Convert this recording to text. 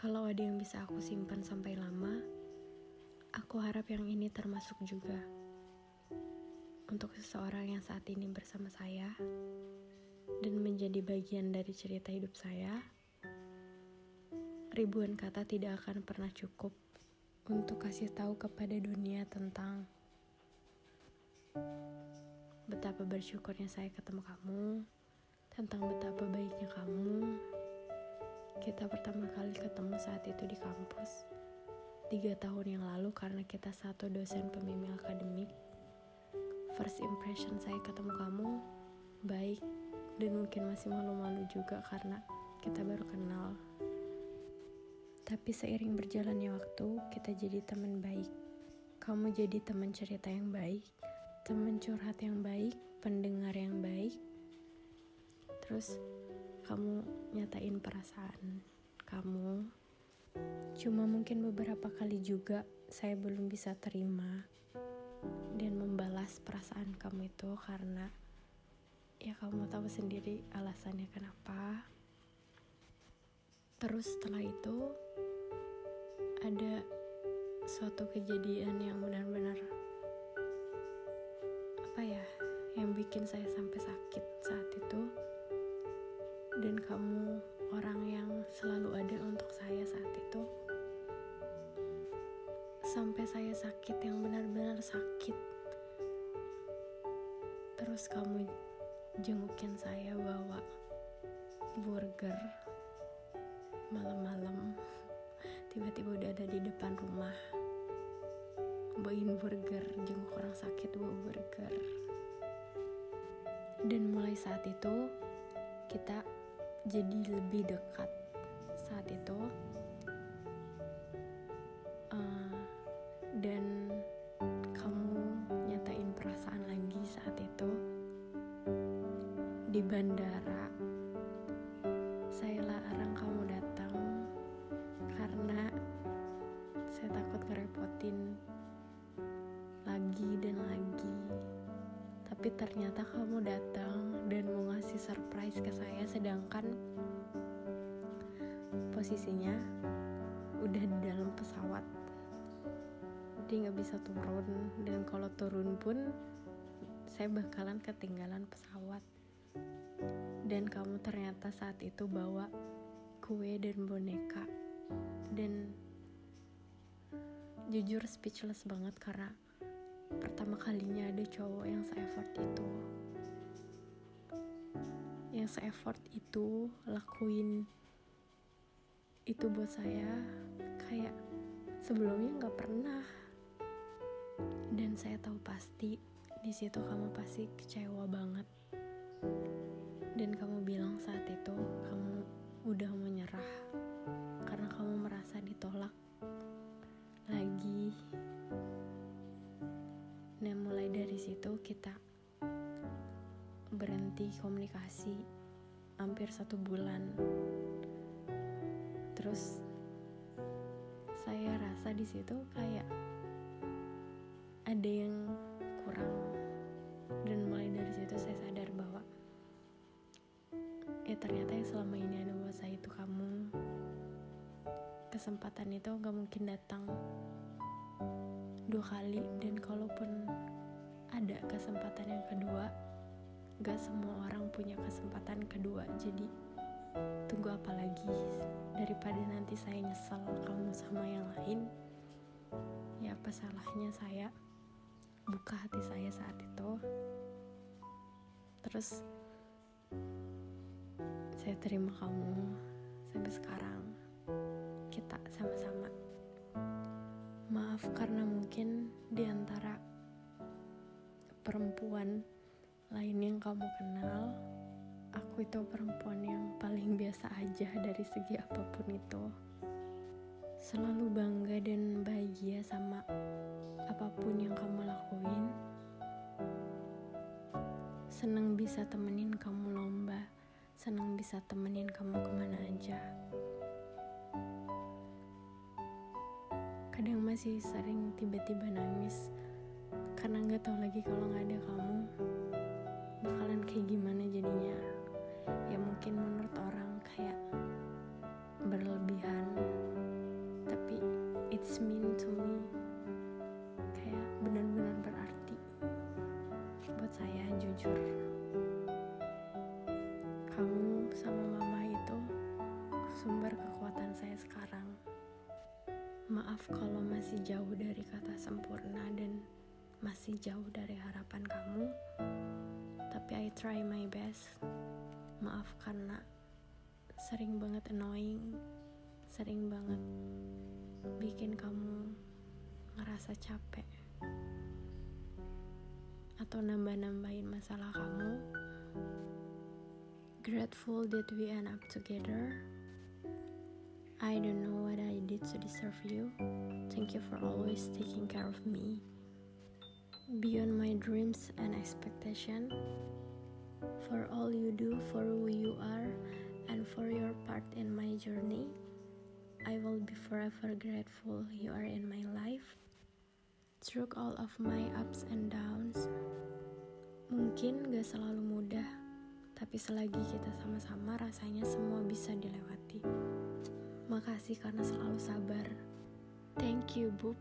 Kalau ada yang bisa aku simpan sampai lama, aku harap yang ini termasuk juga. Untuk seseorang yang saat ini bersama saya dan menjadi bagian dari cerita hidup saya, ribuan kata tidak akan pernah cukup untuk kasih tahu kepada dunia tentang betapa bersyukurnya saya ketemu kamu, tentang betapa baiknya kamu. Kita pertama kali ketemu saat itu di kampus, tiga tahun yang lalu karena kita satu dosen pembimbing akademik. First impression saya ketemu kamu baik dan mungkin masih malu-malu juga karena kita baru kenal. Tapi seiring berjalannya waktu, kita jadi teman baik. Kamu jadi teman cerita yang baik, teman curhat yang baik, pendengar yang baik. Terus kamu nyatain perasaan kamu. Cuma mungkin beberapa kali juga saya belum bisa terima dan membalas perasaan kamu itu karena ya kamu tahu sendiri alasannya kenapa. Terus setelah itu ada suatu kejadian yang benar-benar apa ya yang bikin saya sampai sakit saat itu dan kamu orang yang selalu ada untuk saya saat itu. Sampai saya sakit yang benar-benar sakit. Terus kamu jengukin saya bawa burger malam-malam. Tiba-tiba udah ada di depan rumah. Bawain burger jenguk orang sakit bawa burger. Dan mulai saat itu kita jadi lebih dekat saat itu. Uh, dan kamu nyatain perasaan lagi saat itu. Di bandara saya larang kamu datang karena saya takut ngerepotin lagi dan lagi. Tapi ternyata kamu datang dan mau ngasih surprise ke saya sedangkan posisinya udah di dalam pesawat. Jadi nggak bisa turun dan kalau turun pun saya bakalan ketinggalan pesawat. Dan kamu ternyata saat itu bawa kue dan boneka. Dan jujur speechless banget karena pertama kalinya ada cowok yang se-effort itu se-effort itu lakuin itu buat saya kayak sebelumnya nggak pernah. Dan saya tahu pasti di situ kamu pasti kecewa banget. Dan kamu bilang saat itu kamu udah menyerah karena kamu merasa ditolak lagi. Nah mulai dari situ kita berhenti komunikasi hampir satu bulan. Terus saya rasa di situ kayak ada yang kurang. Dan mulai dari situ saya sadar bahwa ya ternyata yang selama ini ada buat saya itu kamu. Kesempatan itu gak mungkin datang dua kali. Dan kalaupun ada kesempatan yang kedua gak semua orang punya kesempatan kedua jadi tunggu apa lagi? Daripada nanti saya nyesel kamu sama yang lain ya apa salahnya saya buka hati saya saat itu? Terus saya terima kamu sampai sekarang. Kita sama-sama. Maaf karena mungkin di antara perempuan lain yang kamu kenal, aku itu perempuan yang paling biasa aja dari segi apa pun itu. Selalu bangga dan bahagia sama apa pun yang kamu lakuin. Senang bisa temenin kamu lomba, senang bisa temenin kamu ke mana aja. kadang masih sering tiba-tiba nangis karena nggak tahu lagi kalau nggak ada kamu bakalan kayak gimana jadinya. Ya mungkin menurut orang kayak berlebihan it's mean to me. Kayak benar-benar berarti buat saya jujur. Kamu sama mama itu sumber kekuatan saya sekarang. Maaf kalau masih jauh dari kata sempurna dan masih jauh dari harapan tapi Try my best. Maaf karena sering banget annoying sering banget bikin kamu ngerasa capek atau nambah-nambahin masalah kamu. Grateful that we end up together. I don't know what I did to deserve you. Thank you for always taking care of me. Beyond my dreams and expectation for all you do for who you are and for your part in my journey. I will be forever grateful you are in my life. Through all of my ups and downs, mungkin gak selalu mudah, tapi selagi kita sama-sama rasanya semua bisa dilewati. Makasih karena selalu sabar. Thank you, Bub.